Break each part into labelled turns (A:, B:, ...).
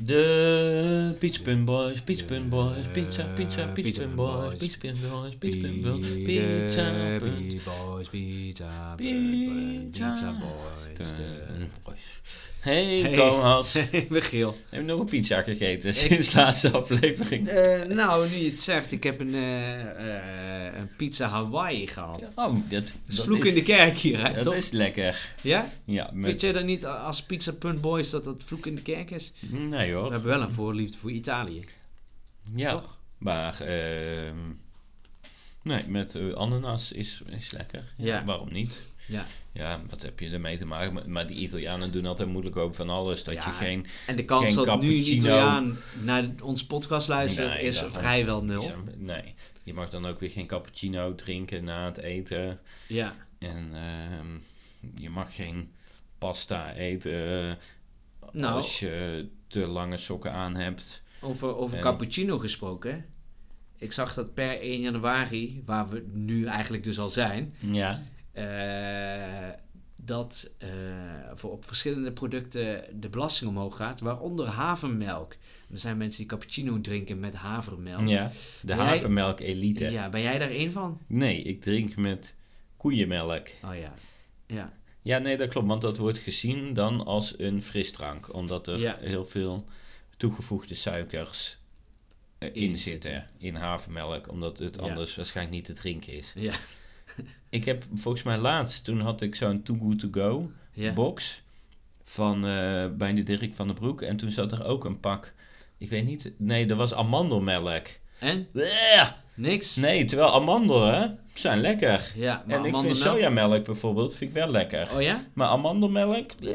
A: De Pizza Pun Boys, Pizza Pun Boys, pizza, pizza, Pizza Boys, Pizza Pun Boys, Pizza Pun Boys, Pizza
B: Boys, pizza,
A: Pizza
B: boys.
A: Hey,
B: Hey.
A: Thomas,
B: Michiel.
A: heb je nog een pizza gegeten sinds de laatste aflevering?
B: Eh, nou, nu je het zegt, ik heb een, eh, eh, een pizza Hawaii gehad.
A: Oh, dat,
B: is vloek in de kerk hier,
A: dat is lekker.
B: Ja?
A: Ja,
B: Weet jij dan niet als Pizza Punt Boys dat dat vloek in de kerk is?
A: Nee
B: We
A: hoor.
B: hebben wel een voorliefde voor Italië.
A: Ja,
B: Toch?
A: maar... ehm nee, met eh, ananas is, is lekker.
B: Ja.
A: Waarom niet?
B: Ja.
A: Ja, wat heb je ermee te maken? Maar, maar die Italianen doen altijd moeilijk over van alles. Dat
B: Ja,
A: je geen...
B: En de kans dat nu een. Italiaan naar onze podcast luistert
A: Nee,
B: is vrijwel nul.
A: Nee, je mag dan ook weer geen cappuccino drinken na het eten.
B: Ja.
A: En ehm, je mag geen pasta eten
B: Nou.
A: als je te lange sokken aan hebt.
B: Over, over
A: En-
B: cappuccino gesproken. Ik zag dat per 1 januari, waar we nu eigenlijk dus al zijn,
A: Ja.
B: eh, dat eh, voor op verschillende producten de belasting omhoog gaat, waaronder havermelk. Er zijn mensen die cappuccino drinken met havermelk.
A: ja, de
B: Ben jij-
A: havermelk elite.
B: Ja, ben jij daar één van?
A: Nee, ik drink met koeienmelk.
B: Oh ja. Ja.
A: Ja, nee, dat klopt, want dat wordt gezien dan als een frisdrank. Omdat er
B: Ja.
A: heel veel toegevoegde suikers eh, in,
B: In
A: zitten.
B: zitten.
A: In havermelk, omdat het
B: Ja.
A: anders waarschijnlijk niet te drinken is.
B: Ja.
A: Ik heb volgens mij laatst, toen had ik zo'n Too Good To Go
B: Ja.
A: box van eh, bij de Dirk van den Broek. En toen zat er ook een pak, ik weet niet, nee, dat was amandelmelk.
B: En?
A: Bleh!
B: Niks?
A: Nee, terwijl amandelen zijn lekker.
B: Ja, maar
A: en ik vind sojamelk bijvoorbeeld, vind ik wel lekker.
B: Oh ja?
A: Maar amandelmelk, bleh,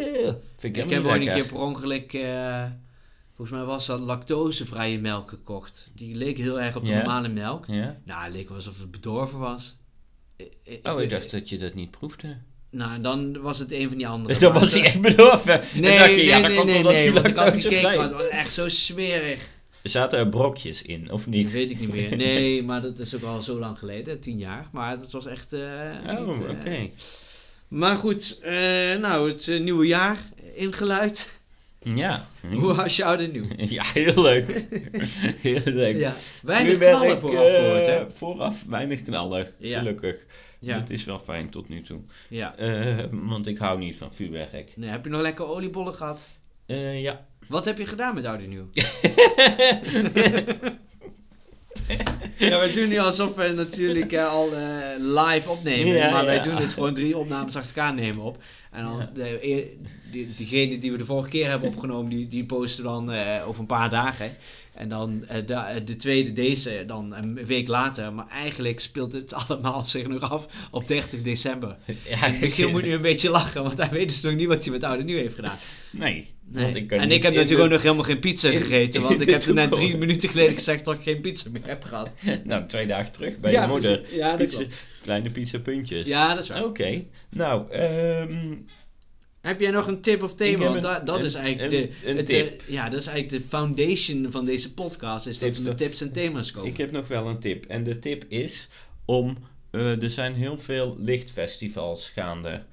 A: vind ik
B: Ik
A: helemaal
B: heb ooit een keer per ongeluk, eh, volgens mij was dat lactosevrije melk gekocht. Die leek heel erg op de
A: Ja?
B: normale melk.
A: Ja?
B: Nou, het leek wel alsof het bedorven was. I-
A: Oh, ik dacht dat je dat niet proefde.
B: Nou, dan was het een van die andere.
A: Dus dan was hij echt bedorven.
B: Nee,
A: Dan dacht je,
B: nee,
A: ja, dat
B: nee,
A: komt
B: nee,
A: omdat
B: nee,
A: hij
B: want ik had
A: lactosevrij
B: gekeken, maar
A: is.
B: Het.
A: Er zaten er brokjes in, of
B: Dat
A: niet?
B: weet ik niet meer. Nee, maar dat is ook al zo lang geleden, tien jaar. Maar het was echt... eh,
A: Oh,
B: niet,
A: oké.
B: eh, Maar goed, eh, nou, het eh, nieuwe jaar ingeluid.
A: Ja.
B: Hoe was je oud en nieuw?
A: Ja, heel leuk. heel leuk.
B: Ja, weinig knallen vooraf
A: eh,
B: gehoord, hè?
A: Vooraf weinig knallen,
B: Ja.
A: gelukkig.
B: Ja,
A: Dat is wel fijn tot nu toe.
B: ja.
A: Eh, want ik hou niet van vuurwerk.
B: Nee, heb je nog lekker oliebollen gehad?
A: Eh, ja.
B: Wat heb je gedaan met oud en nieuw? Ja, wij doen nu alsof we natuurlijk eh, al eh, live opnemen.
A: Ja,
B: maar wij
A: ja.
B: doen het gewoon drie opnames achter elkaar nemen op. En dan de, eer- die, diegene die we de vorige keer hebben opgenomen, die, die posten dan eh, over een paar dagen. En dan eh, de, de tweede deze dan een week later. Maar eigenlijk speelt het allemaal zich nog af op 30 december.
A: ja
B: En Michiel moet nu een beetje lachen, want hij weet dus nog niet wat hij met oude nieuw heeft gedaan.
A: Nee. Ik kan
B: en ik heb natuurlijk ook nog helemaal geen pizza gegeten, want ik heb er net drie minuten geleden gezegd dat ik geen pizza meer heb gehad.
A: Nou, twee dagen terug bij
B: Ja,
A: je moeder.
B: precies. Ja, dat
A: Pizza, kleine pizza puntjes.
B: Ja, dat is waar.
A: Oké. Nou, ehm
B: Heb jij nog een tip of thema? Want dat,
A: een-
B: is eigenlijk
A: een-
B: de,
A: een
B: het,
A: tip.
B: eh, ja, dat is eigenlijk de foundation van deze podcast. Is dat we met
A: eh,
B: tips en thema's komen.
A: Ik heb nog wel een tip. En de tip is om. eh, er zijn heel veel lichtfestivals gaande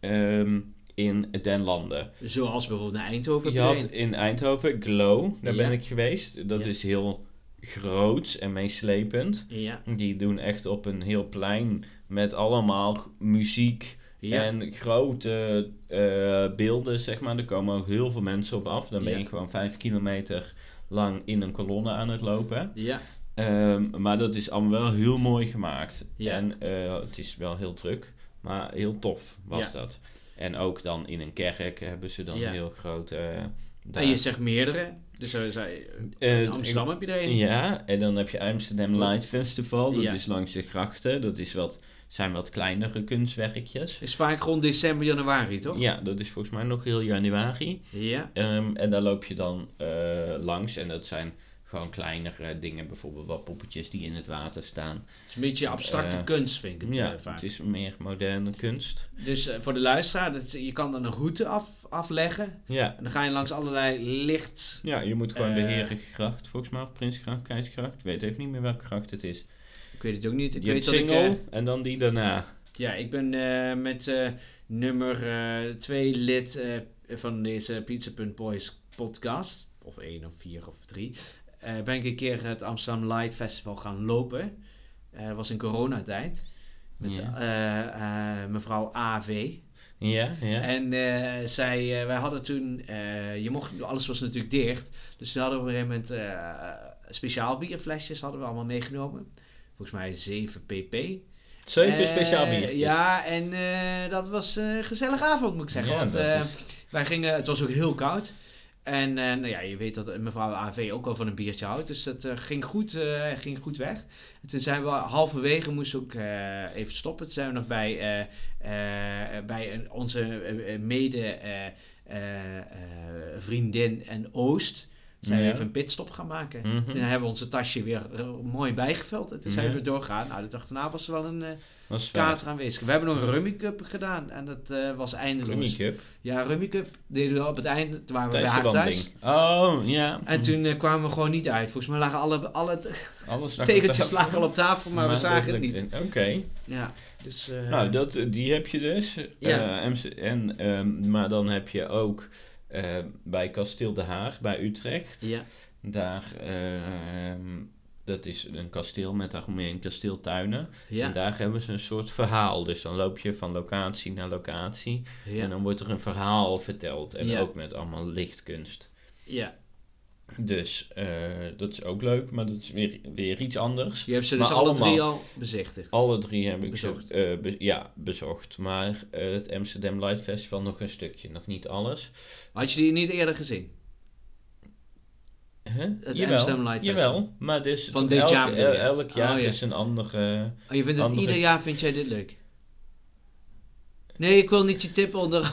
A: ehm, in den landen.
B: Zoals bijvoorbeeld naar Eindhoven.
A: Je had in Eindhoven Glow, daar
B: Ja.
A: ben ik geweest. Dat
B: Ja.
A: is heel groots en meeslepend.
B: Ja.
A: Die doen echt op een heel plein met allemaal muziek
B: Ja.
A: en grote eh, beelden, zeg maar. Er komen ook heel veel mensen op af. Dan ben je gewoon vijf kilometer lang in een kolonne aan het lopen.
B: ja.
A: Ehm, maar dat is allemaal wel heel mooi gemaakt.
B: Ja.
A: En eh, het is wel heel druk, maar heel tof was
B: Ja.
A: dat. En ook dan in een kerk hebben ze dan heel groot... eh, daar-
B: En je zegt meerdere. Dus in Amsterdam heb je er een.
A: Ja, en dan heb je Amsterdam Light Festival. Dat
B: Ja.
A: is langs de grachten. Dat is wat, zijn wat kleinere kunstwerkjes.
B: Is vaak rond december, januari, toch?
A: Ja, dat is volgens mij nog heel januari.
B: Ja.
A: Ehm, en daar loop je dan eh, langs. En dat zijn gewoon kleinere dingen. Bijvoorbeeld wat poppetjes die in het water staan.
B: Het is een beetje abstracte
A: Eh,
B: kunst, vind ik het
A: ja,
B: eh, vaak.
A: het is meer moderne kunst.
B: Dus voor de luisteraar, dat, je kan dan een route af, afleggen.
A: Ja.
B: En dan ga je langs allerlei licht...
A: Ja, je moet gewoon de
B: Eh.
A: Herengracht, volgens mij, of Prinsgracht, Keizergracht. Ik weet even niet meer welke gracht het is.
B: Ik weet het ook niet. Ik
A: je
B: weet dat
A: single
B: eh,
A: en dan die daarna.
B: Ja, ik ben eh, met eh, nummer 2 lid van deze Pizza.boys podcast. of één of vier of drie, ben ik een keer het Amsterdam Light Festival gaan lopen. Dat was in coronatijd. Met
A: Ja.
B: mevrouw AV.
A: Ja, ja.
B: En zij, wij hadden toen, je mocht, alles was natuurlijk dicht. Dus toen hadden we op een gegeven moment speciaal bierflesjes hadden we allemaal meegenomen. Volgens mij 7 pp.
A: Zeven
B: Eh,
A: speciaal biertjes.
B: Ja, en eh, dat was een gezellige avond moet ik zeggen.
A: Ja,
B: want eh,
A: is-
B: wij gingen, het was ook heel koud. En nou ja, je weet dat mevrouw AV ook wel van een biertje houdt. Dus dat ging, goed, ging goed weg. En toen zijn we halverwege, moesten ook even stoppen. Toen zijn we nog bij, bij onze mede vriendin en Oost. Zijn we
A: Ja.
B: even een pitstop gaan maken.
A: Mhm.
B: Toen hebben we onze tasje weer eh, mooi bijgevuld. En toen zijn we
A: Ja.
B: weer doorgegaan. Nou, de dag daarna was er wel een
A: waar.
B: kater aanwezig. We hebben nog een Rummy Cup gedaan. En dat eh, was eindeloos.
A: Rummy Cup.
B: Ja, Rummy Cup deden we op het einde. Toen waren we bij haar thuis.
A: Oh, ja.
B: En toen kwamen we gewoon niet uit. Volgens mij lagen alle, alle
A: Alles
B: tegeltjes lagen al op tafel, maar, we zagen het niet.
A: Oké.
B: Ja, dus...
A: Nou, dat, die heb je dus.
B: Ja.
A: MC en, ehm, maar dan heb je ook eh, bij Kasteel de Haag, bij Utrecht.
B: Ja,
A: Daar, ehm, dat is een kasteel met daaromheen kasteeltuinen.
B: ja,
A: En daar hebben ze een soort verhaal. Dus dan loop je van locatie naar locatie. En
B: ja,
A: dan wordt er een verhaal verteld. En
B: Ja.
A: ook met allemaal lichtkunst.
B: ja.
A: Dus eh, dat is ook leuk, maar dat is weer, weer iets anders.
B: Je hebt ze dus
A: Maar
B: alle
A: allemaal-
B: drie al bezichtigd.
A: Alle drie heb ik
B: Bezocht.
A: Zo, eh, be- ja, bezocht. Maar eh, het Amsterdam Light Festival nog een stukje, nog niet alles.
B: Had je die niet eerder gezien?
A: Huh?
B: Het
A: jawel,
B: Amsterdam Light
A: jawel, maar dus
B: Van dit
A: elk,
B: jaar
A: elk jaar
B: Oh, ja.
A: is een andere...
B: Oh, je vindt het
A: Andere-
B: ieder jaar vind jij dit leuk? Nee, ik wil niet je tip onder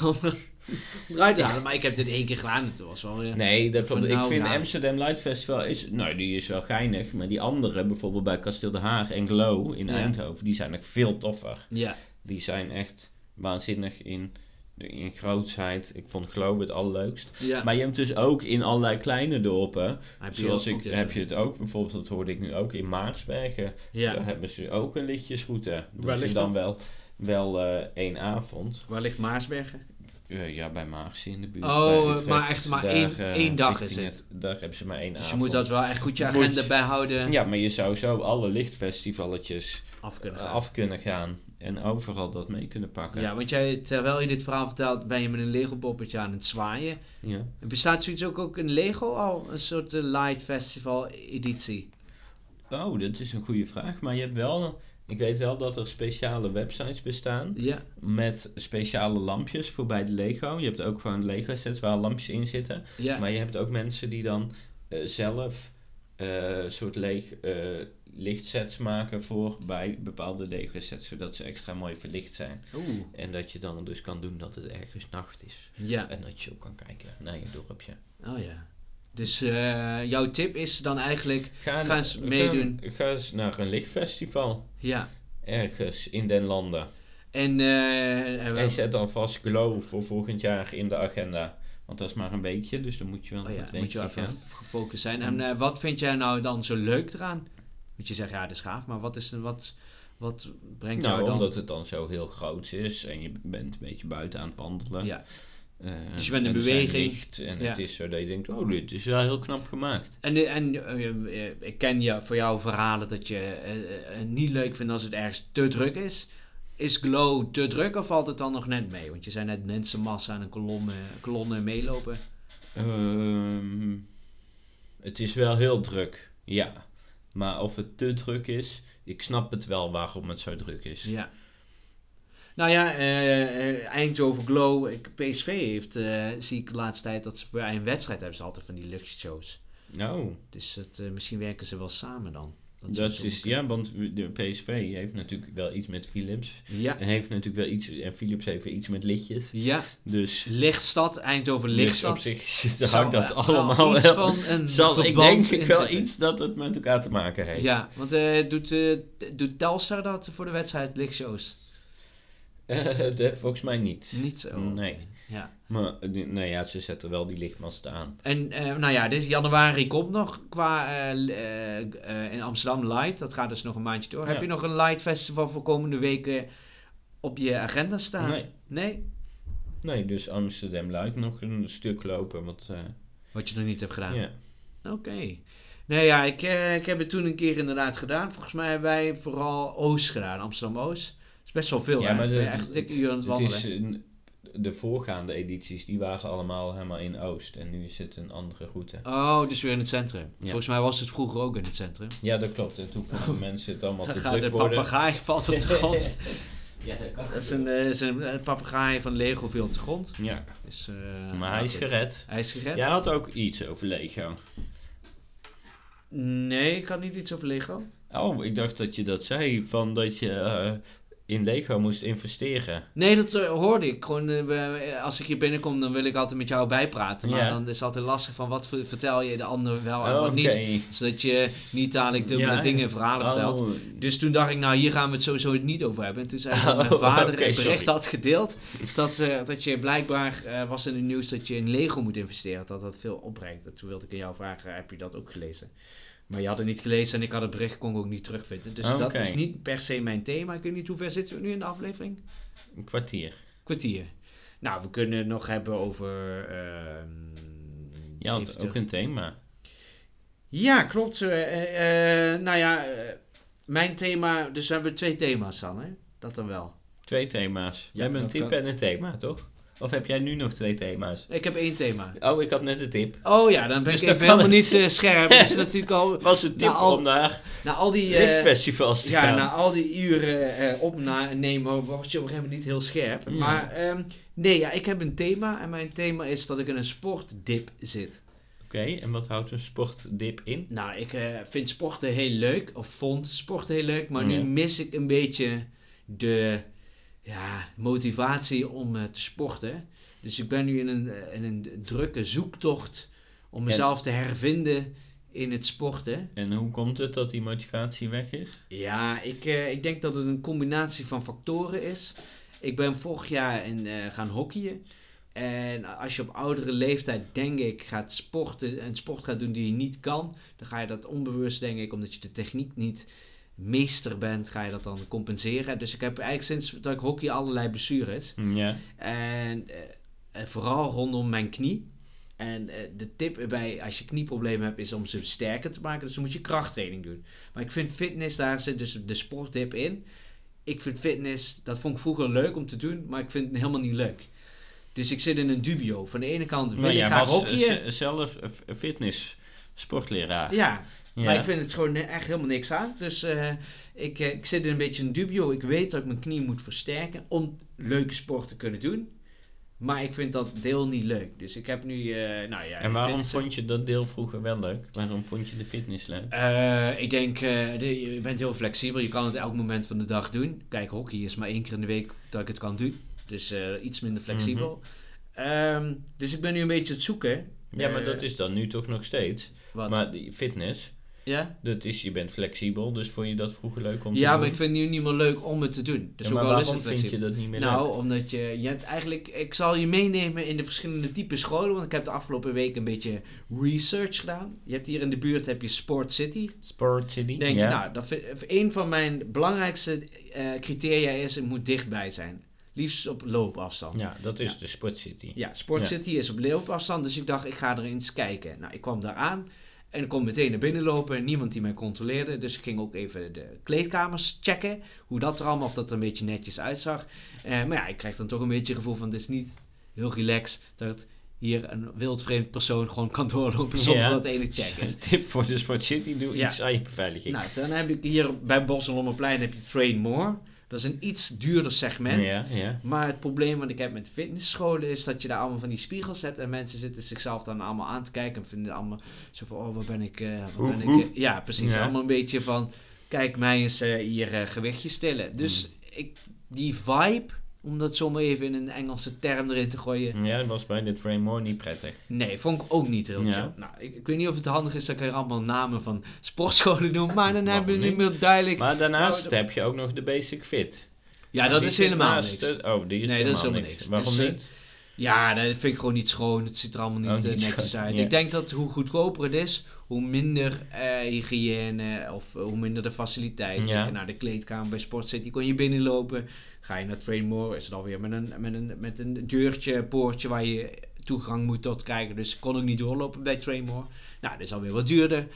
B: onder eruit halen, maar ik heb dit één keer gedaan. Het was wel weer...
A: Nee, dat klopt. Ik vind
B: ja.
A: Amsterdam Light Festival is, nou die is wel geinig, maar die andere, bijvoorbeeld bij Kasteel de Haag en Glow in
B: Ja.
A: Eindhoven, die zijn nog veel toffer.
B: Ja,
A: Die zijn echt waanzinnig in, in grootsheid. Ik vond Glow het allerleukst.
B: ja.
A: Maar je hebt dus ook in allerlei kleine dorpen,
B: Heb
A: zoals ik, heb je het ook, bijvoorbeeld dat hoorde ik nu ook in Maarsbergen.
B: Ja.
A: Daar hebben ze ook een lichtjesroute.
B: Waar ligt
A: dan
B: dat?
A: wel, wel eh, één avond.
B: Waar ligt Maarsbergen?
A: Eh, ja, bij Maarsen in de buurt.
B: Oh,
A: Utrecht.
B: maar echt maar
A: Daar,
B: één-
A: eh,
B: één dag is het.
A: Daar hebben ze maar één
B: Dus je
A: avond.
B: moet dat wel echt goed je
A: Moet-
B: agenda bijhouden.
A: Ja, maar je zou zo alle lichtfestivaletjes
B: Af kunnen
A: eh,
B: gaan.
A: af kunnen gaan. En overal dat mee kunnen pakken.
B: Ja, want jij, terwijl je dit verhaal vertelt, ben je met een Lego poppetje aan het zwaaien.
A: Ja.
B: Bestaat zoiets ook, ook in Lego al? Een soort Light Festival editie?
A: Oh, dat is een goede vraag. Maar je hebt wel... Ik weet wel dat er speciale websites bestaan.
B: Ja,
A: Met speciale lampjes voor bij de Lego. Je hebt ook gewoon Lego sets waar lampjes in zitten.
B: ja.
A: Maar je hebt ook mensen die dan eh, zelf eh, soort leeg eh, lichtsets maken voor bij bepaalde Lego sets. Zodat ze extra mooi verlicht zijn.
B: Oeh,
A: En dat je dan dus kan doen dat het ergens nacht is.
B: ja.
A: En dat je ook kan kijken naar je dorpje.
B: Oh ja. Dus eh, jouw tip is dan eigenlijk,
A: Ga,
B: Ga eens meedoen.
A: Ga, ga eens naar een lichtfestival.
B: ja.
A: Ergens in den landen.
B: En, eh, eh,
A: En zet alvast Glow voor volgend jaar in de agenda. Want dat is maar een weekje, dus dan moet je wel
B: oh ja,
A: het
B: moet je even gefocust zijn. En eh, wat vind jij nou dan zo leuk eraan? Want je zegt ja, dat is gaaf, maar wat, is, wat, wat brengt
A: Nou,
B: jou dan?
A: omdat het dan zo heel groot is en je bent een beetje buiten aan het wandelen.
B: Ja.
A: Eh,
B: Dus je bent in
A: zijn
B: beweging.
A: en
B: Ja.
A: het is zo dat je denkt, oh, dit is wel heel knap gemaakt.
B: En, eh, en eh, ik ken je voor jouw verhalen dat je eh, niet leuk vindt als het ergens te druk is. Is Glow te druk of valt het dan nog net mee? Want je zei net mensenmassa en een kolonne, kolonne meelopen.
A: Ehm, het is wel heel druk, ja. Maar of het te druk is, ik snap het wel waarom het zo druk is.
B: Ja. Nou ja, eh, Eindhoven Glow, PSV heeft, eh, zie ik de laatste tijd, dat ze bij een wedstrijd hebben ze altijd van die luchtshows.
A: Nou,
B: Dus het, misschien werken ze wel samen dan.
A: dat, is, ja, want de PSV heeft natuurlijk wel iets met Philips.
B: Ja,
A: En heeft natuurlijk wel iets, en Philips heeft iets met lichtjes.
B: ja.
A: Dus,
B: Lichtstad, Eindhoven
A: dus
B: Lichtstad.
A: op zich hangt dat
B: wel
A: allemaal
B: iets
A: wel.
B: van een
A: Zal, ik denk wel iets dat het met elkaar te maken heeft.
B: Ja, want doet, eh, doet Telstar dat voor de wedstrijd lichtshows?
A: Volgens mij niet.
B: Niet zo.
A: Nee.
B: Ja.
A: Maar nou ja, ze zetten wel die lichtmasten aan.
B: En eh, nou ja, dus januari komt nog qua eh, eh, in Amsterdam Light. Dat gaat dus nog een maandje door.
A: Ja.
B: Heb je nog een Light Festival voor komende weken op je agenda staan?
A: Nee.
B: Nee?
A: Nee, dus Amsterdam Luik nog een stuk lopen. Want eh,
B: Wat je nog niet hebt gedaan.
A: Ja.
B: Oké. Nee, ja, ik, ik heb het toen een keer inderdaad gedaan. Volgens mij hebben wij vooral Oost gedaan, Amsterdam-Oost. Dat is best wel veel,
A: Ja, maar de-
B: echt dikke uur aan het
A: Het
B: wandelen.
A: is een- de voorgaande edities, die waren allemaal helemaal in Oost. En nu is het een andere route.
B: Oh, dus weer in het centrum.
A: Ja.
B: Volgens mij was het vroeger ook in het centrum.
A: Ja, dat klopt. En toen vonden mensen het allemaal
B: Dan
A: te
B: gaat
A: druk
B: een
A: worden.
B: papegaai valt op de grond.
A: ja, dat kan.
B: Dat is een, eh, is een eh, papegaai van Lego viel op de grond.
A: Ja,
B: Dus, eh,
A: maar hij is gered.
B: Hij is gered?
A: Jij had ook iets over Lego.
B: Nee, ik had niet iets over Lego.
A: Oh, ik dacht dat je dat zei, van dat je eh, in Lego moest investeren.
B: Nee, dat eh, hoorde ik. Gewoon, eh, we- als ik hier binnenkom, dan wil ik altijd met jou bijpraten. Maar
A: Ja.
B: dan is het altijd lastig van wat ver- vertel je de ander wel en
A: Oh,
B: wat niet. Zodat je niet dadelijk dubbele
A: Ja,
B: dingen en verhalen vertelt.
A: Oh,
B: Dus toen dacht ik, nou hier gaan we het sowieso niet over hebben. En toen zei mijn
A: Oh,
B: vader
A: oké,
B: een bericht had gedeeld. Dat, eh, dat je blijkbaar, eh, was in het nieuws dat je in Lego moet investeren. Dat dat veel opbrengt. En toen wilde ik aan jou vragen, heb je dat ook gelezen? Maar je had het niet gelezen en ik had het bericht, kon ik ook niet terugvinden. Dus dat is niet per se mijn thema. Ik weet niet, hoe ver zitten we nu in de aflevering?
A: een kwartier.
B: Kwartier. Nou, we kunnen het nog hebben over...
A: Je had
B: eventueel-
A: ook een thema.
B: Ja, klopt. eh, eh, eh, nou ja, mijn thema... Dus we hebben twee thema's dan, hè? Dat dan wel.
A: Twee thema's.
B: Ja,
A: Jij hebt een tip
B: kan.
A: en een thema, toch? Of heb jij nu nog twee thema's?
B: Ik heb één thema.
A: Oh, ik had net een tip.
B: Oh ja, dan ben
A: Dus
B: ik even helemaal
A: het.
B: niet eh, scherp. Dat is natuurlijk al...
A: Was een tip
B: Nou, al-
A: om naar
B: Na al die... eh,
A: lichtfestivals te
B: ja,
A: gaan.
B: na al die uren eh opnemen word je op een gegeven moment niet heel scherp.
A: Ja.
B: Maar ehm, nee, ja, ik heb een thema. En mijn thema is dat ik in een sportdip zit.
A: Oké, en wat houdt een sportdip in?
B: Nou, ik vind sporten heel leuk. Of vond sporten heel leuk. Maar
A: Ja.
B: nu mis ik een beetje de ja, motivatie om eh, te sporten. Dus ik ben nu in een, eh, in een drukke zoektocht om mezelf te hervinden in het sporten.
A: En hoe komt het dat die motivatie weg is?
B: Ja, ik, eh, ik denk dat het een combinatie van factoren is. Ik ben vorig jaar in, gaan hockeyen. En als je op oudere leeftijd, denk ik, gaat sporten en sport gaat doen die je niet kan, dan ga je dat onbewust, denk ik, omdat je de techniek niet meester bent, ga je dat dan compenseren. Dus ik heb eigenlijk sinds dat ik hockey allerlei blessures.
A: Ja.
B: En eh, eh, vooral rondom mijn knie. En eh, de tip bij als je knieproblemen hebt is om ze sterker te maken. Dus dan moet je krachttraining doen. Maar ik vind fitness, daar zit dus de sporttip in. Ik vind fitness, dat vond ik vroeger leuk om te doen, maar ik vind het helemaal niet leuk. Dus ik zit in een dubio. Van de ene kant wil
A: Maar
B: ik graag hockeyen.
A: zelf fitness sportleraar.
B: Ja,
A: Ja.
B: maar ik vind het gewoon echt helemaal niks aan. Dus eh, ik, eh, ik zit in een beetje een dubio. Ik weet dat ik mijn knie moet versterken om leuke sport te kunnen doen. Maar ik vind dat deel niet leuk. Dus ik heb nu, eh, nou ja...
A: En waarom vond je dat deel vroeger wel leuk? Waarom vond je de fitness leuk?
B: Eh, ik denk, eh, de- je bent heel flexibel. Je kan het elk moment van de dag doen. Kijk, hockey is maar één keer in de week dat ik het kan doen. Dus eh, iets minder flexibel. Ehm, dus ik ben nu een beetje het zoeken.
A: Ja, maar
B: Eh,
A: dat is dan nu toch nog steeds.
B: Wat?
A: Maar die fitness,
B: ja?
A: dat is, je bent flexibel, dus vond je dat vroeger leuk om te
B: ja,
A: doen?
B: maar ik vind het nu niet meer leuk om het te doen. Dus
A: Ja,
B: ook
A: maar
B: is
A: waarom vind
B: flexibel.
A: je dat niet meer
B: Nou,
A: leuk?
B: omdat je, je hebt eigenlijk, ik zal je meenemen in de verschillende type scholen, want ik heb de afgelopen week een beetje research gedaan. Je hebt hier in de buurt heb je Sport City.
A: Sport City?
B: Denk
A: ja.
B: je, nou, dat vind- een van mijn belangrijkste eh, criteria is, het moet dichtbij zijn. Liefst op loopafstand.
A: Ja, dat is
B: Ja.
A: de Sport City.
B: Ja, Sport
A: Ja.
B: City is op loopafstand, dus ik dacht, ik ga er eens kijken. Nou, ik kwam daar aan en ik kon meteen naar binnen lopen. Niemand die mij controleerde, dus ik ging ook even de kleedkamers checken. Hoe dat er allemaal, of dat er een beetje netjes uitzag. Eh, maar ja, ik krijg dan toch een beetje het gevoel van, het is niet heel relaxed dat hier een wildvreemd persoon gewoon kan doorlopen zonder dat het ene check is.
A: Tip voor de Sport City, doe
B: Ja.
A: iets aan je beveiliging.
B: Nou, dan heb ik hier bij Bosselommerplein heb je Train More. Dat is een iets duurder segment.
A: ja, ja.
B: Maar het probleem wat ik heb met fitnessscholen is dat je daar allemaal van die spiegels hebt en mensen zitten zichzelf dan allemaal aan te kijken en vinden allemaal zo van, oh, waar ben ik, eh, waar ben ik? eh?" ja, precies.
A: Ja.
B: Allemaal een beetje van, kijk, mij eens eh, hier eh, gewichtjes stellen. Dus
A: Hmm.
B: ik, die vibe, om dat zomaar even in een Engelse term erin te gooien,
A: Ja, dat was bij de Train More niet prettig.
B: nee, vond ik ook niet heel
A: Ja.
B: Nou, ik, ik weet niet of het handig is dat ik er allemaal namen van sportscholen noem, maar dan hebben we niet
A: niet?
B: meer duidelijk.
A: Maar daarnaast
B: Nou,
A: heb je ook nog de Basic Fit.
B: ja, dat is helemaal
A: naast
B: niks.
A: de- oh, die is
B: Nee, dat is
A: helemaal
B: helemaal
A: niks.
B: niks.
A: Waarom
B: Dus, eh,
A: niet?
B: Ja, dat vind ik gewoon niet schoon. Het ziet er allemaal niet
A: Oh,
B: eh,
A: niet
B: netjes uit.
A: ja.
B: Ik denk dat hoe goedkoper het is, hoe minder eh, hygiëne of hoe minder de faciliteiten.
A: Ja.
B: Naar de kleedkamer bij Sport City kon je binnenlopen. Ga je naar Train More, is het alweer met een, met een, met een deurtje, poortje waar je toegang moet tot krijgen. Dus kon ik niet doorlopen bij Trainmore. Nou, dat is alweer wat duurder.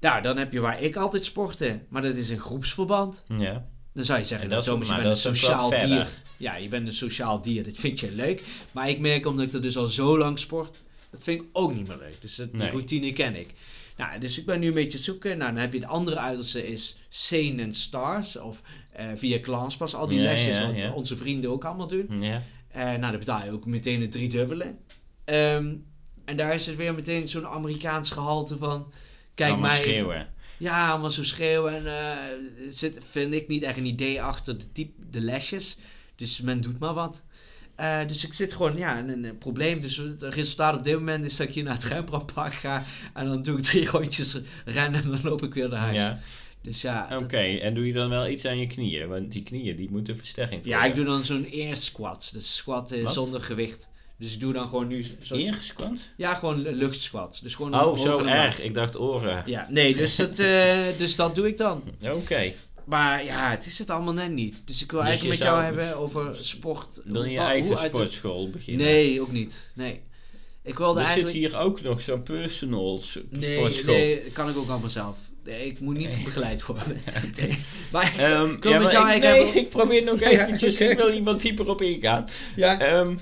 B: Nou, dan heb je waar ik altijd sporte. Maar dat is een groepsverband.
A: Ja.
B: Dan zou je zeggen,
A: En dat
B: Thomas, je bent een sociaal dier. Ja, je bent een sociaal dier. Dat vind je leuk. Maar ik merk, omdat ik dat dus al zo lang sport, dat vind ik ook niet meer leuk. Dus dat, die
A: Nee.
B: routine ken ik. Nou, dus ik ben nu een beetje zoeken. Nou, dan heb je de andere uiterste is Sane and Stars. Of via Clanspas. Al die lesjes wat onze vrienden ook allemaal doen.
A: Ja.
B: Eh, nou, dan betaal je ook meteen een driedubbele. Ehm en daar is het weer meteen zo'n Amerikaans gehalte van... Kijk
A: Allemaal
B: mij even-
A: schreeuwen.
B: ja, allemaal zo schreeuwen. En eh, zit, vind ik niet echt een idee achter de, type, de lesjes. Dus men doet maar wat. Eh, dus ik zit gewoon ja, in een, eh, probleem. Dus het resultaat op dit moment is dat ik hier naar het Rembrandtpark ga. En dan doe ik drie rondjes rennen en dan loop ik weer naar huis.
A: Ja.
B: Dus ja, dat-
A: Oké, en doe je dan wel iets aan je knieën? Want die knieën die moeten versterking
B: ja, ik doe dan zo'n air squat. Dus squat eh,
A: Wat?
B: zonder gewicht. Dus ik doe dan gewoon nu... Zo,
A: Eergesquat?
B: ja, gewoon luchtsquat. Dus gewoon
A: Oh, zo erg. Ik dacht oren.
B: Ja, nee, dus dat, eh, dus dat doe ik dan.
A: Oké.
B: Maar ja, het is het allemaal net niet. Dus ik wil
A: Dus
B: eigenlijk met jou hebben over sport.
A: Wil je je eigen
B: de-
A: sportschool beginnen?
B: Nee, ook niet. Nee. Ik wilde
A: Er zit
B: eigenlijk...
A: hier ook nog zo'n personal
B: Nee,
A: sportschool.
B: nee, dat kan ik ook allemaal zelf. Nee, ik moet niet begeleid worden. Maar
A: Ehm,
B: Ik wil
A: ja,
B: met
A: maar
B: jou
A: ik, nee, ik probeer nog
B: Ja,
A: eventjes, ik wil iemand dieper op ingaan.
B: ja.
A: Ehm,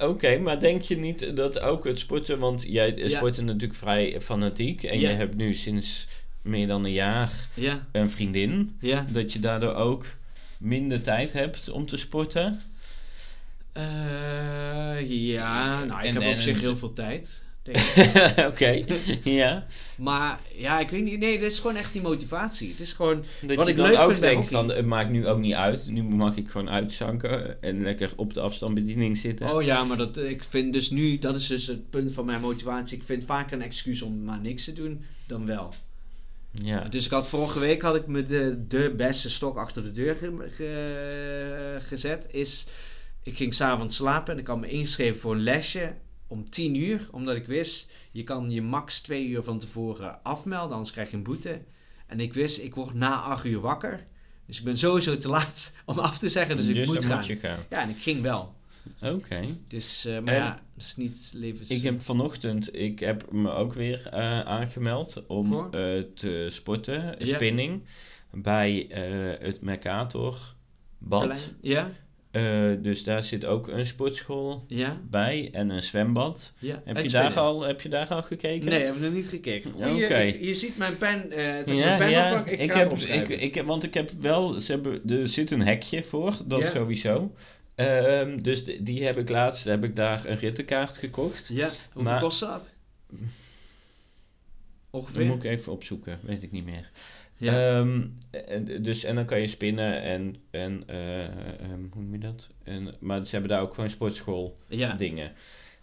A: Oké, maar denk je niet dat ook het sporten, want jij
B: Ja.
A: sport natuurlijk vrij fanatiek en je hebt nu sinds meer dan een jaar
B: Ja,
A: een vriendin,
B: ja.
A: dat je daardoor ook minder tijd hebt om te sporten?
B: Eh, ja, nou, ik
A: En-
B: heb
A: en-
B: op zich heel veel tijd. Denk.
A: Oké, ja.
B: maar ja, ik weet niet. Nee, dit is gewoon echt die motivatie. Het is gewoon...
A: Dat
B: Wat ik leuk
A: ook
B: vind hockey-
A: van, het maakt nu ook niet uit, nu mag ik gewoon uitzanken en lekker op de afstandsbediening zitten.
B: Oh ja, maar dat, ik vind dus nu, dat is dus het punt van mijn motivatie. Ik vind vaker een excuus om maar niks te doen dan wel.
A: Ja.
B: Dus ik had vorige week had ik me de, de beste stok achter de deur ge- ge- gezet. Is, ik ging s'avonds slapen en ik had me ingeschreven voor een lesje om 10 uur. Omdat ik wist, je kan je max 2 uur van tevoren afmelden, anders krijg je een boete. En ik wist, ik word na 8 uur wakker. Dus ik ben sowieso te laat om af te zeggen, dus, ik moet gaan.
A: moet je gaan.
B: Ja, en ik ging wel.
A: Oké.
B: Dus, eh, maar
A: En-
B: ja, dat is niet levens...
A: Ik heb vanochtend, ik heb me ook weer eh, aangemeld om eh, te sporten,
B: Ja.
A: spinning, bij het Mercator bad.
B: Plein- Ja,
A: Eh, dus daar zit ook een sportschool
B: ja,
A: bij en een zwembad.
B: ja.
A: Heb je, daar al, heb je daar al gekeken?
B: Nee, heb ik nog niet gekeken.
A: Oké.
B: Ik- je ziet mijn pen, het
A: Ja,
B: mijn pen
A: ja.
B: ik,
A: heb, ik, want ik heb wel, ze hebben, er zit een hekje voor, dat sowieso. Ehm, dus die, die heb ik laatst, heb ik daar een rittenkaart gekocht.
B: Ja, hoeveel
A: Maar-
B: kost dat?
A: Dat
B: Ongeveer?
A: moet ik even opzoeken, weet ik niet meer.
B: Ja.
A: Ehm, en, dus, en dan kan je spinnen en, en eh, ehm, hoe noem je dat? En, maar ze hebben daar ook gewoon sportschool
B: ja.
A: dingen.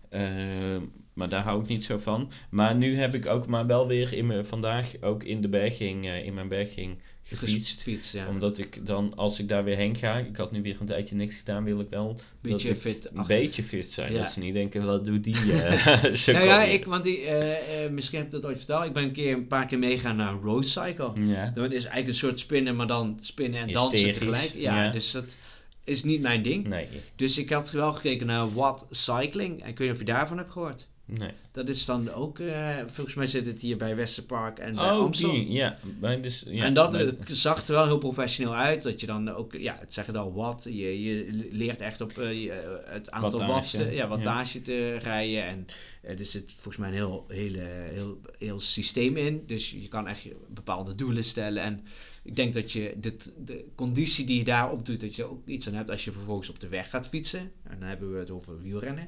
A: Ehm, maar daar hou ik niet zo van. Maar nu heb ik ook maar wel weer in mijn, vandaag ook in de berging, eh, in mijn berging gefietst.
B: Fiets, ja.
A: Omdat ik dan, als ik daar weer heen ga, ik had nu weer een tijdje niks gedaan, wil ik wel
B: Beetje
A: dat ik
B: fit.
A: een beetje fit zijn.
B: Ja.
A: Dat ze niet denken, wat doet die? eh
B: Nou ja,
A: je.
B: ik, want die, eh, eh, misschien heb ik dat ooit verteld. Ik ben een keer een paar keer meegaan naar een road cycle.
A: Ja.
B: Dat is eigenlijk een soort spinnen, maar dan spinnen en dansen tegelijk. Ja,
A: ja.
B: dus dat is niet mijn ding.
A: Nee,
B: Dus ik had wel gekeken naar What Cycling. En ik weet niet of je daarvan hebt gehoord.
A: Nee.
B: Dat is dan ook, eh, volgens mij zit het hier bij Westerpark en bij
A: Oh,
B: Amstel.
A: die, ja. Bij dus, ja.
B: en dat
A: bij-
B: eh, zag er wel heel professioneel uit. Dat je dan ook, ja, het zeggen al wat. Je, je leert echt op eh, het aantal te- ja, wattage te rijden. En eh, er zit volgens mij een heel, hele, heel, heel systeem in. Dus je kan echt bepaalde doelen stellen. En ik denk dat je dit, de conditie die je daarop doet, dat je er ook iets aan hebt als je vervolgens op de weg gaat fietsen. En dan hebben we het over wielrennen.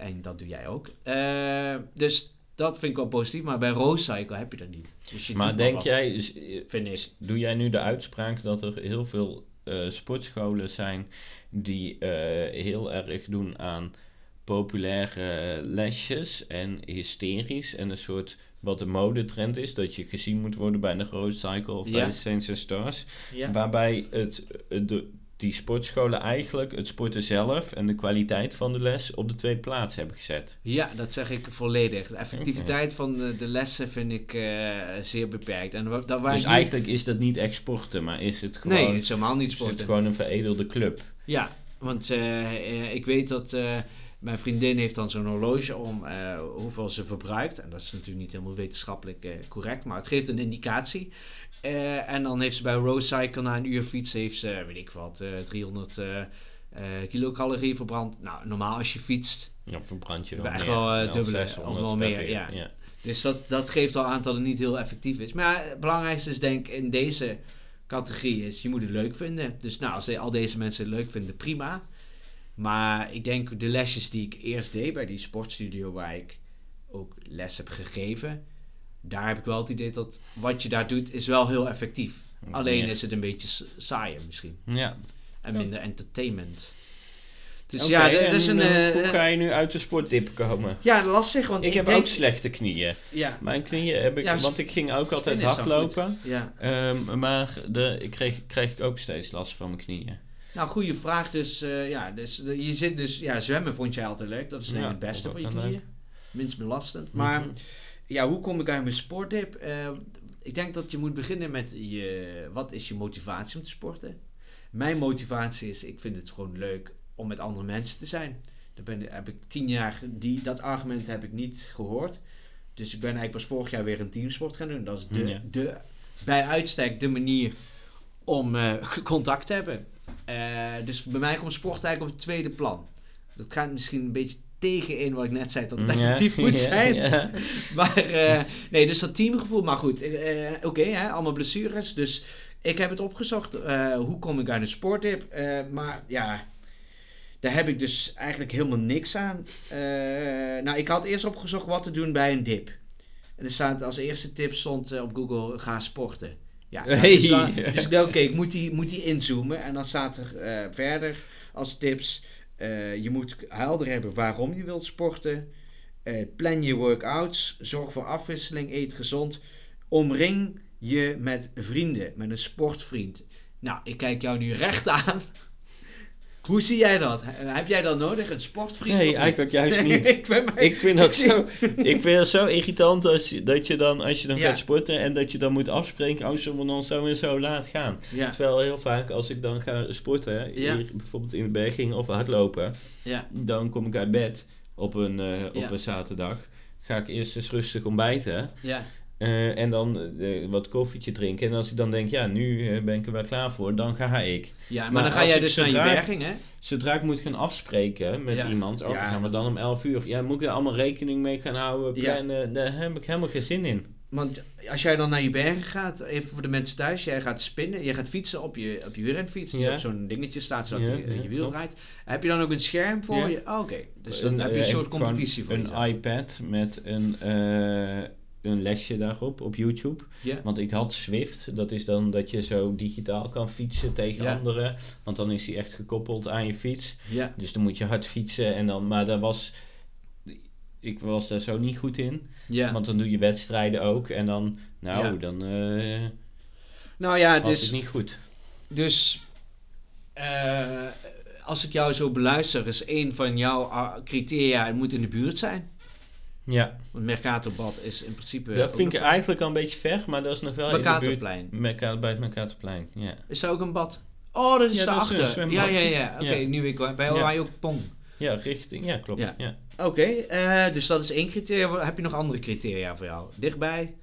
B: En dat doe jij ook. Eh, dus dat vind ik wel positief. Maar bij Rose Cycle heb je dat niet. Dus je
A: maar denk jij, dus,
B: Vind ik.
A: doe jij nu de uitspraak dat er heel veel eh, sportscholen zijn die eh, heel erg doen aan populaire lesjes en hysterisch en een soort wat de modetrend is, dat je gezien moet worden bij de Rose Cycle of bij de Saints and Stars,
B: Ja.
A: waarbij het, de, die sportscholen eigenlijk het sporten zelf en de kwaliteit van de les op de tweede plaats hebben gezet.
B: Ja, dat zeg ik volledig. De effectiviteit van de, de lessen vind ik eh, zeer beperkt. En dat waar
A: dus eigenlijk is dat niet exporten, maar is het gewoon,
B: Nee, het is helemaal niet
A: is het
B: sporten.
A: gewoon een veredelde club.
B: Ja, want eh, eh, ik weet dat Mijn vriendin heeft dan zo'n horloge om hoeveel ze verbruikt. En dat is natuurlijk niet helemaal wetenschappelijk correct, maar het geeft een indicatie. Eh, en dan heeft ze bij Road Cycle na een uur fietsen, heeft ze, weet ik wat, eh 300 eh, eh, kilocalorieën verbrand. Nou, normaal als je fietst.
A: Ja, verbrand je wel
B: Echt wel, dubbele,
A: 600
B: of wel meer, ja.
A: ja.
B: Dus dat, dat geeft al aan dat het niet heel effectief is. Maar ja, het belangrijkste is denk ik in deze categorie is, je moet het leuk vinden. Dus nou, als al deze mensen het leuk vinden, prima. Maar ik denk de lesjes die ik eerst deed bij die sportstudio waar ik ook les heb gegeven, daar heb ik wel het idee dat wat je daar doet is wel heel effectief. Alleen
A: Ja.
B: is het een beetje saaier misschien.
A: Ja.
B: En minder entertainment. Dus ja, dat is een...
A: eh,
B: eh,
A: hoe ga je nu uit de sportdip komen?
B: ja, lastig, want
A: Ik heb
B: denk,
A: ook slechte knieën.
B: Ja,
A: Mijn knieën heb ik,
B: Ja,
A: want ik ging ook altijd hardlopen.
B: ja.
A: Ehm, maar de, ik kreeg, kreeg ik ook steeds last van mijn knieën.
B: Nou, goede vraag. Dus eh, ja, dus, de- je zit dus, ja, zwemmen vond jij altijd leuk. Dat is denk ik
A: Ja,
B: het beste voor je knieën. Minst belastend. Maar
A: Mhm.
B: Ja, hoe kom ik uit mijn sportdip? Eh, ik denk dat je moet beginnen met je, wat is je motivatie om te sporten? Mijn motivatie is, ik vind het gewoon leuk om met andere mensen te zijn. Daar ben, heb ik tien jaar, die, dat argument heb ik niet gehoord. Dus ik ben eigenlijk pas vorig jaar weer een teamsport gaan doen. Dat is de,
A: Ja.
B: de, bij uitstek de manier om eh, contact te hebben. Eh, dus bij mij komt sport eigenlijk op het tweede plan. Dat gaat misschien een beetje tegenin wat ik net zei, dat het
A: Ja,
B: effectief moet zijn.
A: ja.
B: Maar eh, nee, dus dat teamgevoel. Maar goed, eh, oké, allemaal blessures. Dus ik heb het opgezocht. eh, hoe kom ik uit een sportdip? Eh, maar ja, daar heb ik dus eigenlijk helemaal niks aan. Nou, ik had eerst opgezocht wat te doen bij een dip. En er staat als eerste tip stond op Google, ga sporten. Ja, nou,
A: Hey.
B: dus, dan- dus ik dacht, oké, ik moet die, moet die inzoomen. En dan staat er verder als tips, eh, je moet helder hebben waarom je wilt sporten. Eh, plan je workouts, zorg voor afwisseling, eet gezond. Omring je met vrienden, met een sportvriend. Nou, ik kijk jou nu recht aan. Hoe zie jij dat? He- Heb jij dat nodig, een sportvriend?
A: Nee, eigenlijk juist niet.
B: ik, ben maar-
A: Ik vind dat zo, ik vind het zo irritant als je, dat je dan, als je dan
B: Ja.
A: gaat sporten en dat je dan moet afspreken, oh, zullen we dan zo en zo laat gaan.
B: Ja,
A: Terwijl heel vaak als ik dan ga sporten,
B: Ja.
A: hier bijvoorbeeld in de berging of hardlopen,
B: ja,
A: dan kom ik uit bed op een, eh, op een zaterdag. Ga ik eerst eens rustig ontbijten
B: ja,
A: eh, en dan eh, wat koffietje drinken. En als ik dan denk, ja, nu eh, ben ik er wel klaar voor, dan ga ik.
B: ja. Maar,
A: Maar
B: dan ga jij dus naar je berging, hè?
A: Zodra ik moet gaan afspreken met
B: Ja.
A: iemand, oh,
B: Ja.
A: dan gaan we dan om 11 uur. Ja, moet ik er allemaal rekening mee gaan houden,
B: Ja.
A: plannen, daar heb ik helemaal geen zin in.
B: Want als jij dan naar je bergen gaat, even voor de mensen thuis, jij gaat spinnen, jij gaat fietsen op je, op je wielrenfiets, die
A: Ja.
B: op zo'n dingetje staat zodat
A: Ja,
B: je
A: ja,
B: je wiel rijdt. Heb je dan ook een scherm voor
A: Ja.
B: je? Oh, Oké, dus dan
A: Een,
B: heb je een
A: eh,
B: soort competitie voor
A: Een
B: jezelf.
A: iPad met een, eh, een lesje daarop op YouTube. Want ik had Swift, dat is dan dat je zo digitaal kan fietsen tegen anderen. Want dan is hij echt gekoppeld aan je fiets. Dus dan moet je hard fietsen en dan, maar daar was, ik was daar zo niet goed in. Want dan doe je wedstrijden ook en dan, nou, dan eh
B: Nou ja,
A: was
B: dus,
A: het niet goed.
B: dus eh, als ik jou zo beluister, is één van jouw ah, criteria, het moet in de buurt zijn.
A: Ja,
B: Want Mercatorbad is in principe...
A: dat vind ik eigenlijk al een beetje ver, maar dat is nog wel in de buurt.
B: Mercatorplein.
A: Bij het Mercatorplein, ja.
B: Is daar ook een bad? Oh, dat is
A: Ja, dat is
B: daarachter. ja, ja, ja. Oké,
A: Ja.
B: nu weet ik wel. Bij
A: Ja.
B: Hawaii ook Pong.
A: Ja, richting, ja, klopt.
B: Ja.
A: Ja.
B: Oké, eh, dus dat is één criteria. Heb je nog andere criteria voor jou? Dichtbij?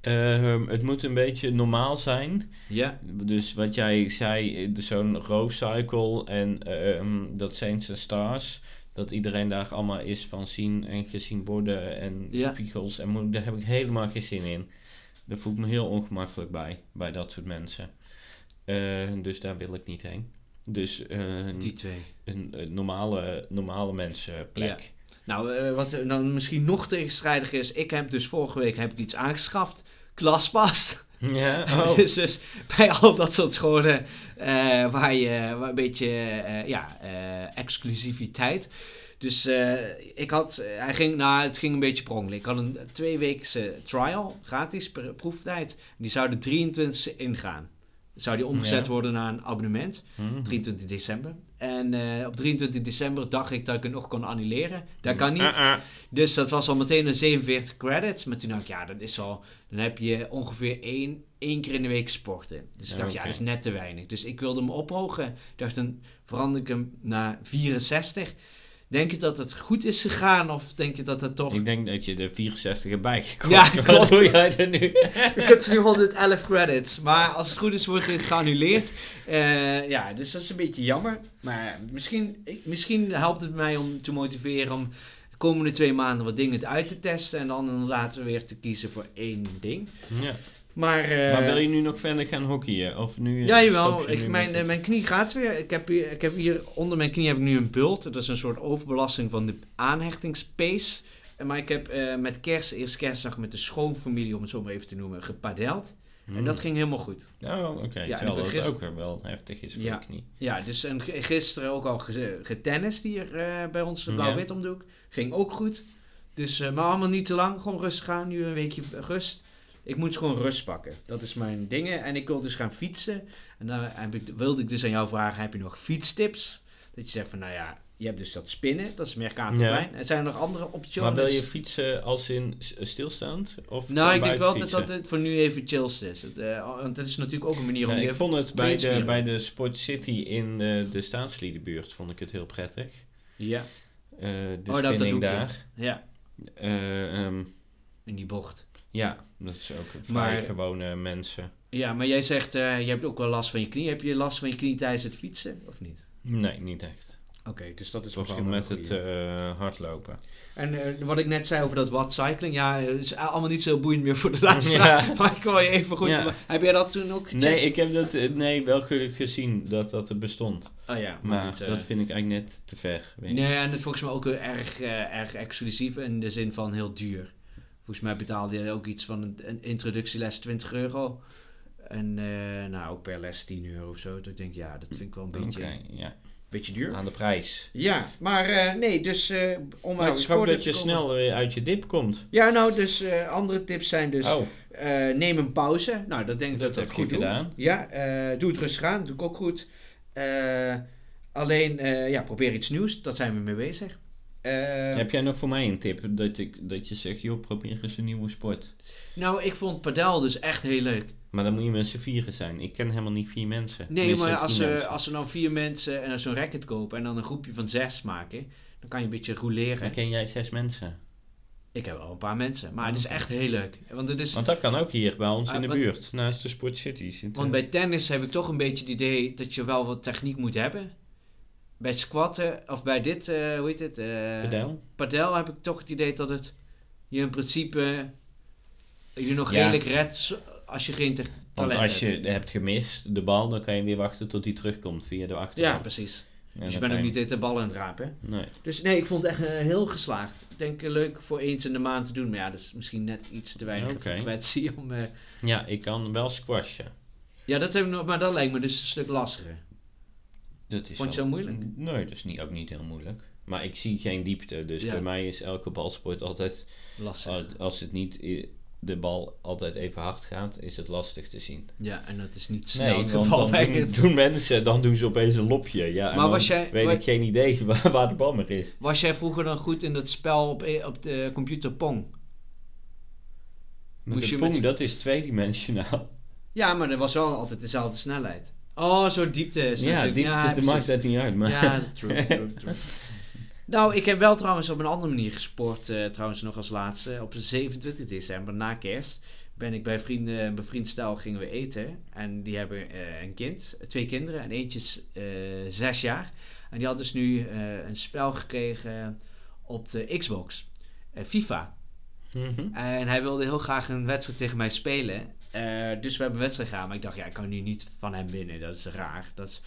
A: Ehm, het moet een beetje normaal zijn.
B: Ja.
A: Dus wat jij zei, eh, dus zo'n row cycle en ehm, dat Saints and Stars. Dat iedereen daar allemaal is van zien en gezien worden en
B: Ja.
A: spiegels. En moet, daar heb ik helemaal geen zin in. Daar voel ik me heel ongemakkelijk bij, bij dat soort mensen. Eh, dus daar wil ik niet heen. Dus eh,
B: Die twee.
A: een, een normale, normale mensenplek.
B: Nou, eh, wat dan misschien nog tegenstrijdig is. Ik heb dus vorige week heb ik iets aangeschaft. Klaspas.
A: Ja, oh.
B: dus, dus bij al dat soort scholen eh, waar je waar een beetje eh, ja, eh, exclusiviteit. Dus ik had, hij ging, nou, het ging een beetje per ongeluk. Ik had een twee weekse trial, gratis, per proeftijd. Die zou de 23e ingaan. Zou die omgezet
A: Ja.
B: worden naar een abonnement.
A: Mhm.
B: 23 december. En eh, op 23 december dacht ik dat ik het nog kon annuleren. Dat kan niet.
A: Ah, ah.
B: Dus dat was al meteen een 47 credits. Maar toen dacht ik, ja, dat is al... Dan heb je ongeveer één, één keer in de week sporten. Dus ik dacht, ja, dat is net te weinig. Dus ik wilde hem ophogen. Ik dacht, dan verander ik hem naar 64. Denk je dat het goed is gegaan of denk je dat het toch...
A: Ik denk dat je de 64 erbij gekocht.
B: Ja,
A: Wat
B: klopt.
A: doe jij er nu?
B: Ik heb nu 111 credits. Maar als het goed is, wordt dit geannuleerd. Eh, ja, dus dat is een beetje jammer. Maar misschien, misschien helpt het mij om te motiveren om de komende twee maanden wat dingen uit te testen. En dan inderdaad weer te kiezen voor één ding.
A: ja.
B: Maar, eh,
A: maar wil je nu nog verder gaan hockeyen? Of nu,
B: Ja,
A: stop
B: jawel. Ik, mijn, eh, mijn knie gaat weer. Ik heb, hier, ik heb hier onder mijn knie heb ik nu een bult. Dat is een soort overbelasting van de aanhechtingspees. Maar ik heb eh, met kerst, eerst kerstdag met de schoonfamilie, om het zo maar even te noemen, gepadeld. En
A: Hmm.
B: dat ging helemaal goed.
A: Oh, oké.
B: Ja,
A: Terwijl dat
B: gis-
A: ook wel heftig is voor
B: Ja.
A: de knie.
B: Ja, dus en gisteren ook al ge- getennist hier eh, bij ons, de blauw-wit omdoek. Ging ook goed. Dus, eh, maar allemaal niet te lang, gewoon rustig gaan. Nu een weekje rust. Ik moet gewoon rust pakken. Dat is mijn dingen. En ik wil dus gaan fietsen. En daar heb ik, wilde ik dus aan jou vragen, heb je nog fietstips? Dat je zegt van, nou ja, je hebt dus dat spinnen, dat is Mercatorplein. En zijn er nog andere opties?
A: Maar wil je fietsen als in s- stilstaand? Of
B: Nou, ik denk wel dat, het voor nu even chills is. Het, eh, want het is natuurlijk ook een manier om
A: Ja,
B: je...
A: ik vond het bij de, bij de Sport City in de, de staatsliedenbuurt vond ik het heel prettig.
B: Ja,
A: Eh, de
B: Oh, dat- dat
A: daar.
B: ja,
A: Eh, ehm,
B: in die bocht.
A: Ja, dat is ook vrij
B: Maar-
A: gewone mensen.
B: Ja, maar jij zegt, eh, je hebt ook wel last van je knie. Heb je last van je knie tijdens het fietsen, of niet?
A: Nee, niet echt.
B: Oké, dus dat is
A: Misschien met het eh, hardlopen.
B: En eh, wat ik net zei over dat watt cycling, ja, is allemaal niet zo boeiend meer voor de luisteraar.
A: Ja.
B: Maar ik wil je even goed...
A: Ja.
B: Heb jij dat toen ook gecheckt?
A: Nee, ik heb dat nee, wel ge- gezien dat dat er bestond.
B: Oh ja,
A: Maar dat vind ik eigenlijk net te ver.
B: Nee, en het volgens mij ook erg, erg exclusief in de zin van heel duur. Volgens mij betaalde je ook iets van een, een introductieles 20 euro. En eh, nou, ook per les 10 euro of zo. Dat ik denk, ja, dat vind ik wel een beetje,
A: ja.
B: beetje duur.
A: Aan de prijs.
B: Ja, maar eh, nee, dus eh, om
A: Nou,
B: uit
A: ik hoop dat je
B: komen-
A: snel weer uit je dip komt.
B: Ja, nou, dus andere tips zijn dus...
A: oh,
B: neem een pauze. Nou, dat denk ik
A: Dat
B: dat,
A: je
B: goed
A: gedaan.
B: Ja, doe het rustig aan. Doe ik ook goed. Alleen, ja, probeer iets nieuws. Daar zijn we mee bezig. Eh,
A: heb jij nog voor mij een tip? Dat, ik, dat je zegt, joh, probeer eens een nieuwe sport.
B: Nou, ik vond padel dus echt heel leuk.
A: Maar dan moet je met z'n vieren zijn. Ik ken helemaal niet vier mensen.
B: Nee, maar als, er
A: mensen.
B: als er nou vier mensen en zo'n racket kopen en dan een groepje van zes maken, dan kan je een beetje rouleren.
A: Dan ken jij zes mensen.
B: Ik heb wel een paar mensen, maar het is
A: Oké.
B: echt heel leuk. Want, het is,
A: Want dat kan ook hier bij ons
B: Ah,
A: in de
B: wat-
A: buurt. Naast de Sport City.
B: Want bij tennis heb ik toch een beetje het idee dat je wel wat techniek moet hebben. Bij squatten, of bij dit, eh, hoe heet het? eh,
A: Padel?
B: padel heb ik toch het idee dat het je in principe je nog
A: Ja.
B: redelijk redt als je geen te-
A: Want
B: talent
A: als je
B: hebt.
A: hebt gemist, de bal, dan kan je weer wachten tot hij terugkomt via de achterkant.
B: Ja, precies. Dus je bent ook niet de bal aan het rapen.
A: Nee.
B: Dus nee, ik vond het echt eh, heel geslaagd. Ik denk leuk voor eens in de maand te doen. Maar ja, dat is misschien net iets te weinig
A: Oké.
B: frequentie om...
A: Ja, ik kan wel squashen.
B: Ja, dat heb ik nog, maar dat lijkt me dus een stuk lastiger.
A: Dat is
B: Vond je zo moeilijk?
A: Nee, dat is niet, ook niet heel moeilijk. Maar ik zie geen diepte, dus
B: Ja.
A: bij mij is elke balsport altijd,
B: Lastig.
A: als, als het niet de bal altijd even hard gaat, is het lastig te zien.
B: Ja, en dat is niet snel
A: Nee,
B: het geval
A: dan doen, doen mensen, dan doen ze opeens een lopje. Ja, en
B: Maar was jij-
A: weet ik geen idee waar, waar de bal meer is.
B: Was jij vroeger dan goed in dat spel op, e- op de computer Pong?
A: Maar
B: Moest
A: de
B: je
A: pong,
B: met-
A: dat is tweedimensionaal.
B: Ja, maar er was wel altijd dezelfde snelheid. Oh, zo'n diepte is
A: Ja, dit
B: precies.
A: maakt dat niet uit. Maar
B: Ja, true, true, true. Nou, ik heb wel trouwens op een andere manier gesport, eh, trouwens nog als laatste. Op 27 december, na kerst, ben ik bij vrienden, een bevriend stel gingen we eten. En die hebben eh, een kind, twee kinderen en eentje is eh, zes jaar. En die had dus nu een spel gekregen op de Xbox, FIFA.
A: Mhm.
B: En hij wilde heel graag een wedstrijd tegen mij spelen. Eh, dus we hebben wedstrijd gedaan. Maar ik dacht, ja, ik kan nu niet van hem winnen. Dat is raar. Dat is...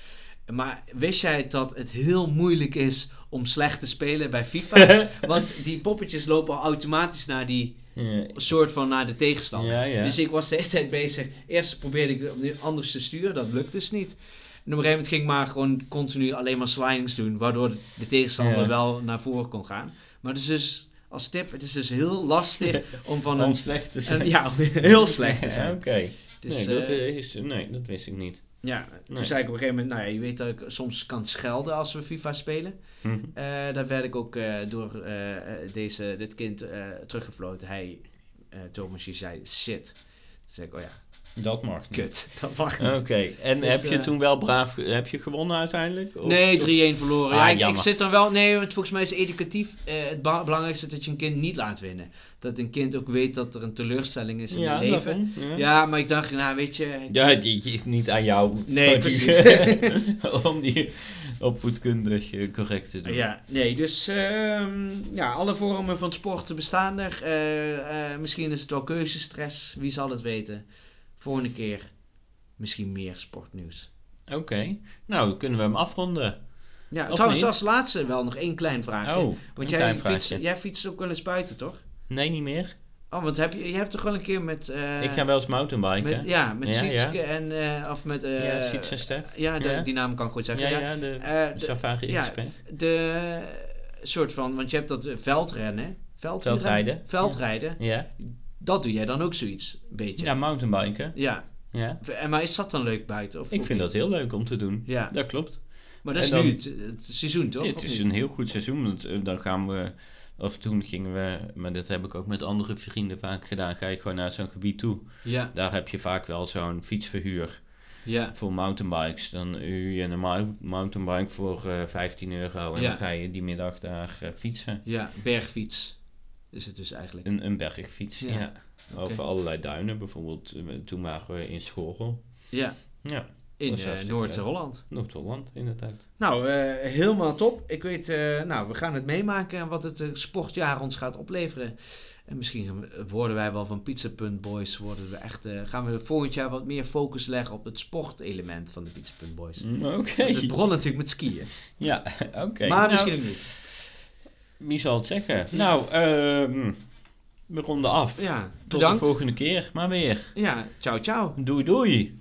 B: Maar wist jij dat het heel moeilijk is om slecht te spelen bij FIFA? Want die poppetjes lopen al automatisch naar die
A: Ja,
B: soort van naar de tegenstander.
A: Ja, ja.
B: Dus ik was de hele tijd bezig. Eerst probeerde ik opnieuw anders te sturen. Dat lukt dus niet. En op een gegeven moment ging ik maar gewoon continu alleen maar slidings doen. Waardoor de tegenstander wel naar voren kon gaan. Maar is dus, als tip, het is dus heel lastig om van
A: Om
B: een...
A: slecht te
B: een
A: zijn.
B: ja, heel slecht te
A: Ja,
B: zijn.
A: Oké.
B: Dus,
A: nee, dat
B: eh,
A: is, nee, dat wist ik niet.
B: ja, toen zei ik op een gegeven moment, nou ja, je weet dat ik soms kan schelden als we FIFA spelen.
A: Mhm.
B: Eh, daar werd ik ook eh, door eh, eh, deze, dit kind eh, teruggefloten. Hij, eh Thomas, die zei shit. Toen zei ik, oh ja,
A: Dat mag niet.
B: Kut, dat mag niet.
A: Oké, en
B: Dus,
A: heb je
B: eh,
A: toen wel braaf... Heb je gewonnen uiteindelijk? Of-
B: Nee,
A: of-
B: 3-1 verloren.
A: Ah,
B: ja, ik, ik zit er wel... Nee, want volgens mij is educatief eh, het belangrijkste dat je een kind niet laat winnen. Dat een kind ook weet dat er een teleurstelling is in
A: Ja,
B: het leven.
A: ja.
B: Ja, maar ik dacht, nou weet je...
A: Ja, die, die is niet aan jou.
B: Nee,
A: om die-
B: precies.
A: om die opvoedkundig correct te doen.
B: Ja, nee, dus ehm, ja, alle vormen van sport bestaan er. Eh, eh, misschien is het wel keuzestress, wie zal het weten. Volgende keer misschien meer sportnieuws.
A: Oké, nou dan kunnen we hem afronden.
B: Ja,
A: Of
B: trouwens,
A: niet?
B: als laatste wel nog één klein vraagje.
A: Oh,
B: want jij fietst, jij fietst ook wel eens buiten, toch?
A: Nee, niet meer.
B: Oh, want heb je, je hebt toch wel een keer met... eh,
A: ik ga wel eens mountainbiken.
B: met, Ja, met
A: Ja,
B: Sietske
A: ja.
B: en... eh, of met... eh,
A: ja, Siets en Stef.
B: Ja, de,
A: Ja.
B: die naam kan ik goed zeggen.
A: Ja,
B: Ja,
A: de
B: Eh, de-
A: Safari
B: ja, de soort van... Want je hebt dat eh, veldrennen. Veld,
A: Veldrijden.
B: Veldrijden.
A: Ja.
B: Dat doe jij dan ook zoiets, een beetje.
A: ja, mountainbiken.
B: Ja.
A: Ja.
B: En maar is dat dan leuk buiten? Of,
A: Ik vind dat heel leuk om te doen.
B: Ja,
A: Dat klopt.
B: maar dat is
A: dan-
B: nu het, het seizoen, toch?
A: Dit is een heel goed seizoen. Want eh, dan gaan we, of toen gingen we, maar dat heb ik ook met andere vrienden vaak gedaan. Ga je gewoon naar zo'n gebied toe.
B: Ja,
A: Daar heb je vaak wel zo'n fietsverhuur
B: ja,
A: voor mountainbikes. Dan huur je een mou- mountainbike voor eh 15 euro en
B: Ja.
A: dan ga je die middag daar eh, fietsen.
B: ja. Bergfiets is het dus eigenlijk.
A: Een, een bergfiets,
B: Ja.
A: ja. Over allerlei duinen. Bijvoorbeeld, eh, toen waren we in Schorrel.
B: Ja,
A: Ja,
B: in eh, Noord-Holland.
A: Noord-Holland inderdaad.
B: Nou, eh, helemaal top. Ik weet, nou, we gaan het meemaken wat het sportjaar ons gaat opleveren. En misschien worden wij wel van Pizza Boys, worden we echt, gaan we volgend jaar wat meer focus leggen op het sportelement van de Pizza Boys.
A: Mm, Oké.
B: Het begon natuurlijk met skiën,
A: Ja, oké.
B: maar
A: Nou,
B: misschien niet.
A: Wie zal het zeggen? Nou, ehm, we ronden af.
B: Ja,
A: Tot
B: bedankt.
A: de volgende keer, maar weer.
B: Ja, ciao ciao.
A: Doei doei.